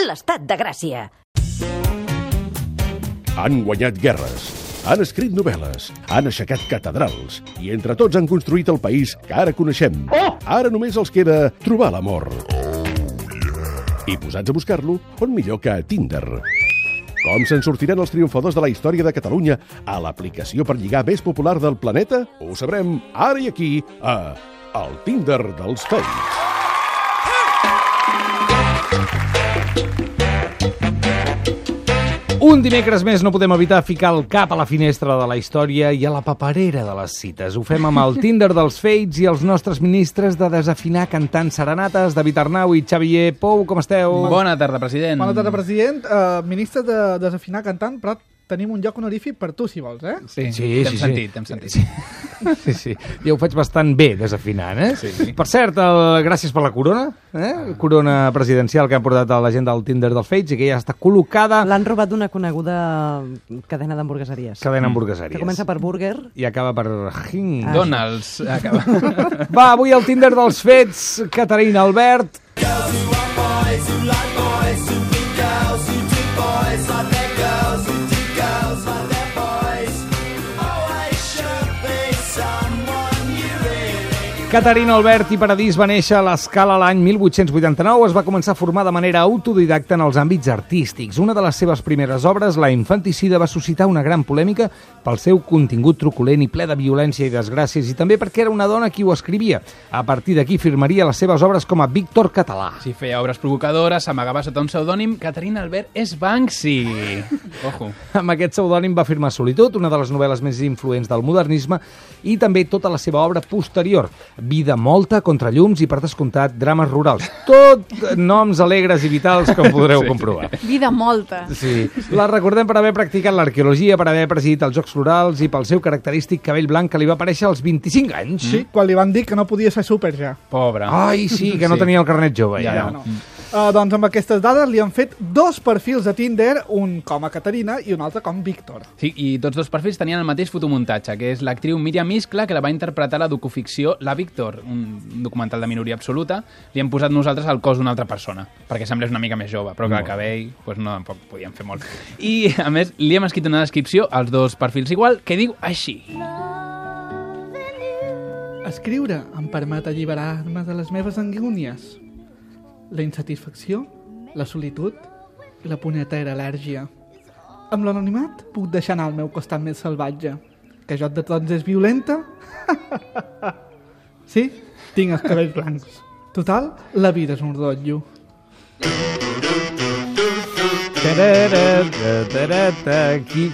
l'estat de Gràcia. Han guanyat guerres, han escrit novel·les, han aixecat catedrals i entre tots han construït el país que ara coneixem. Ara només els queda trobar l'amor. I posats a buscar-lo, on millor que a Tinder. Com se'n sortiran els triomfadors de la història de Catalunya a l'aplicació per lligar més popular del planeta? Ho sabrem ara i aquí a El Tinder dels Fakes. Un dimecres més no podem evitar ficar el cap a la finestra de la història i a la paperera de les cites. Ho fem amb el Tinder dels Fates i els nostres ministres de desafinar cantant serenates, David Arnau i Xavier Pou. Com esteu? Bona tarda, president. Bona tarda, president. Uh, ministre de Desafinar Cantant, però tenim un lloc honorífic per tu, si vols, eh? Sí, Sí, t'hem sí, sí. sentit, t'hem sentit. Sí. Sí, sí. Jo ho faig bastant bé, desafinant, eh? Sí, sí. Per cert, el, gràcies per la corona, eh? Corona presidencial que han portat a la gent del Tinder del Fates i que ja està col·locada L'han robat d'una coneguda cadena d'hamburgueseries. cadena Que hamburgueseries. comença per burger. I acaba per... Hing. Ah. Donalds. Acaba. Va, avui el Tinder dels fets, Caterina Albert. Caterina Albert i Paradís va néixer a l'Escala l'any 1889. Es va començar a formar de manera autodidacta en els àmbits artístics. Una de les seves primeres obres, La infanticida, va suscitar una gran polèmica pel seu contingut truculent i ple de violència i desgràcies i també perquè era una dona qui ho escrivia. A partir d'aquí firmaria les seves obres com a Víctor Català. Si feia obres provocadores, s'amagava sota un pseudònim, Caterina Albert és Banksy. Ojo. Amb aquest pseudònim va firmar Solitud, una de les novel·les més influents del modernisme, i també tota la seva obra posterior, Vida molta, Contrallums i, per descomptat, drames rurals. Tot noms alegres i vitals, com podreu sí. comprovar. Vida molta. Sí. La recordem per haver practicat l'arqueologia, per haver presidit els Jocs Florals i pel seu característic cabell blanc que li va aparèixer als 25 anys. Sí, quan li van dir que no podia ser súper ja. Pobre. Ai, sí, que no Sí. tenia el carnet jove. Ja, Ja, no. Uh, doncs amb aquestes dades li han fet dos perfils de Tinder, un com a Caterina i un altre com Víctor. Sí, i tots dos perfils tenien el mateix fotomuntatge, que és l'actriu Míriam Iscla, que la va interpretar a la docuficció La Víctor, un documental de minoria absoluta. Li hem posat nosaltres el cos d'una altra persona, perquè semblés una mica més jove, però que el cabell pues no, tampoc podíem fer molt. I, a més, li hem escrit una descripció als dos perfils igual, que diu així. Escriure em permet alliberar-me de les meves angúnies. La insatisfacció, la solitud i la punyetera al·lèrgia. Amb l'anonimat puc deixar anar el meu costat més salvatge. Que jo de tots és violenta? sí, tinc els cabells blancs. Total, la vida és un rotllo.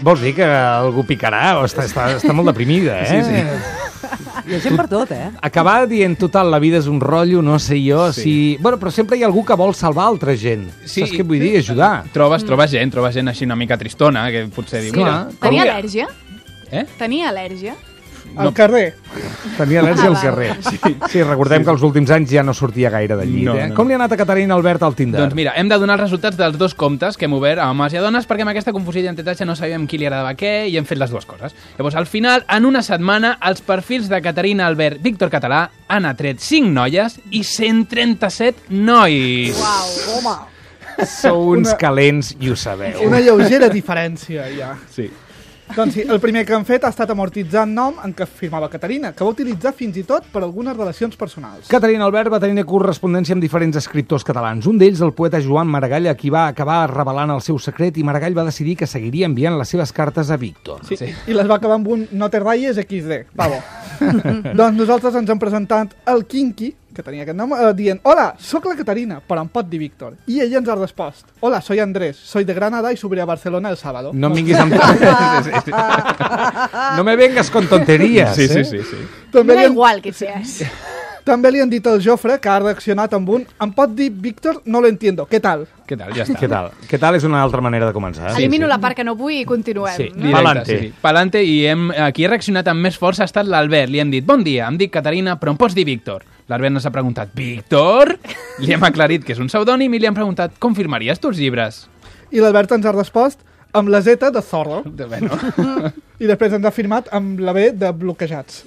Vols dir que algú picarà? O està, està, està molt deprimida, eh? Sí, sí. Hi ha gent per tot, eh? Acabar dient total, la vida és un rotllo, no sé jo, sí. si... Bueno, però sempre hi ha algú que vol salvar altra gent. Sí, Saps què vull dir? Ajudar. Trobes, trobes gent, trobes gent així una mica tristona, que potser diu, Clar. mira... Tenia com- al·lèrgia? Eh? Tenia al·lèrgia? Al carrer. Tenia al·lèrgia Ah, al val. carrer. Sí, sí recordem que els últims anys ja no sortia gaire del llit, No, eh? no, no. Com li ha anat a Caterina Albert al Tinder? Doncs mira, hem de donar els resultats dels dos comptes que hem obert a homes i a dones perquè amb aquesta confusió d'identitatge no sabíem qui li agradava què i hem fet les dues coses. Llavors, al final, en una setmana, els perfils de Caterina Albert Víctor Català han atret 5 noies i 137 nois. Uau. Home, Sou uns Una- calents i ho sabeu. una lleugera diferència, ja. Sí. Doncs sí, el primer que han fet ha estat amortitzar el nom en què firmava Caterina, que va utilitzar fins i tot per algunes relacions personals. Caterina Albert va tenir correspondència amb diferents escriptors catalans. Un d'ells, el poeta Joan Maragall, a qui va acabar revelant el seu secret i Maragall va decidir que seguiria enviant les seves cartes a Víctor. Sí, sí. I les va acabar amb un no te rayes XD. Bravo. doncs nosaltres ens hem presentat el Kinky, que tenia aquest nom, eh, dient Hola, sóc la Caterina, però em pot dir Víctor. I ella ens ha respost Hola, soy Andrés, soy de Granada y subiré a Barcelona el sábado. No em vinguis amb... no me vengas con tonterías, Sí, sí, eh? sí, sí. També Me li, da han, igual que seas. També li han dit al Jofre, que ha reaccionat amb un Em pot dir Víctor? No lo entiendo. Què tal? Què tal? Ja està. Què tal? Què tal és una altra manera de començar? Elimino la part que no vull i continuem. Sí. No? Directe, Pa'lante. Sí, sí. Pa'lante, i hem, qui ha reaccionat amb més força ha estat l'Albert. Li hem dit, bon dia, em dic Caterina, però em pots dir Víctor. L'Albert ens ha preguntat, Víctor? Li hem aclarit que és un pseudònim i li hem preguntat, com firmaries tu els llibres? I l'Albert ens ha respost amb la Z de Zorro. De, bueno, I després ens ha firmat amb la B de bloquejats.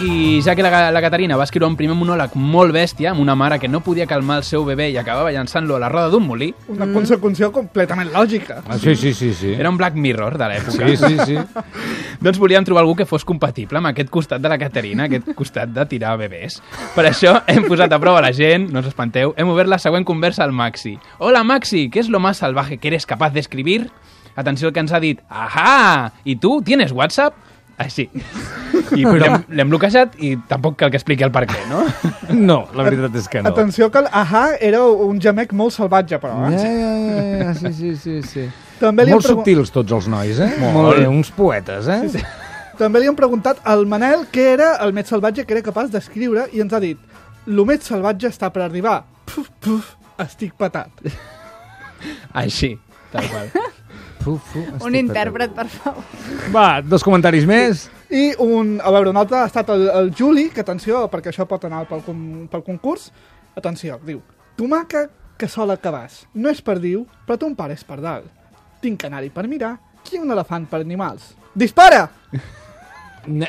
I ja que la, la Caterina va escriure un primer monòleg molt bèstia, amb una mare que no podia calmar el seu bebè i acabava llançant-lo a la roda d'un molí, Una consecució completament lògica. Ah, sí, sí, sí, sí. era un Black Mirror de l'època. Sí, sí, sí. Doncs volíem trobar algú que fos compatible amb aquest costat de la Caterina, aquest costat de tirar bebès. Per això hem posat a prova la gent, no us espanteu, hem obert la següent conversa al Maxi. Hola Maxi, ¿qué es lo más salvaje que eres capaz de escribir? Atenció al que ens ha dit, ahà, i tu tienes WhatsApp? Així. I l'hem l'hem bloquejat i tampoc cal que expliqui el per què, no? No, la veritat és que no. Atenció que el ahà era un gemec molt salvatge, però. Eh? ja, ja, ja, sí, sí, sí, sí. També, li Molt hem pregu- subtils tots els nois, eh? Molt bé, uns poetes, eh? Sí, sí. també li hem preguntat al Manel què era el més salvatge que era capaç d'escriure i ens ha dit lo més salvatge està per arribar. Puf, puf, estic patat. Així, tal qual. Puf, puf, estic Un intèrpret, per favor. Va, dos comentaris més. I un, a veure, un altre ha estat el, el Juli, que atenció, perquè això pot anar pel, con- pel concurs. Atenció, diu, tomaca que sola que vas. No és per diu, però ton pare és per dalt. Tinc canari per mirar, qui un elefant per animals. Dispara!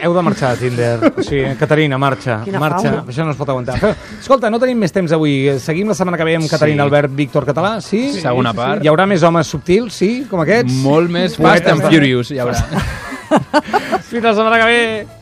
Heu de marxar, Tinder. O sigui, Caterina, marxa. Quina marxa. faula. Això no es pot aguantar. Escolta, no tenim més temps avui. Seguim la setmana que ve amb Caterina Sí. Albert, Víctor Català, sí? Segona part. Hi haurà més homes subtils, sí, com aquests? Molt més Fast and Furious, hi haurà. Fins la setmana que ve.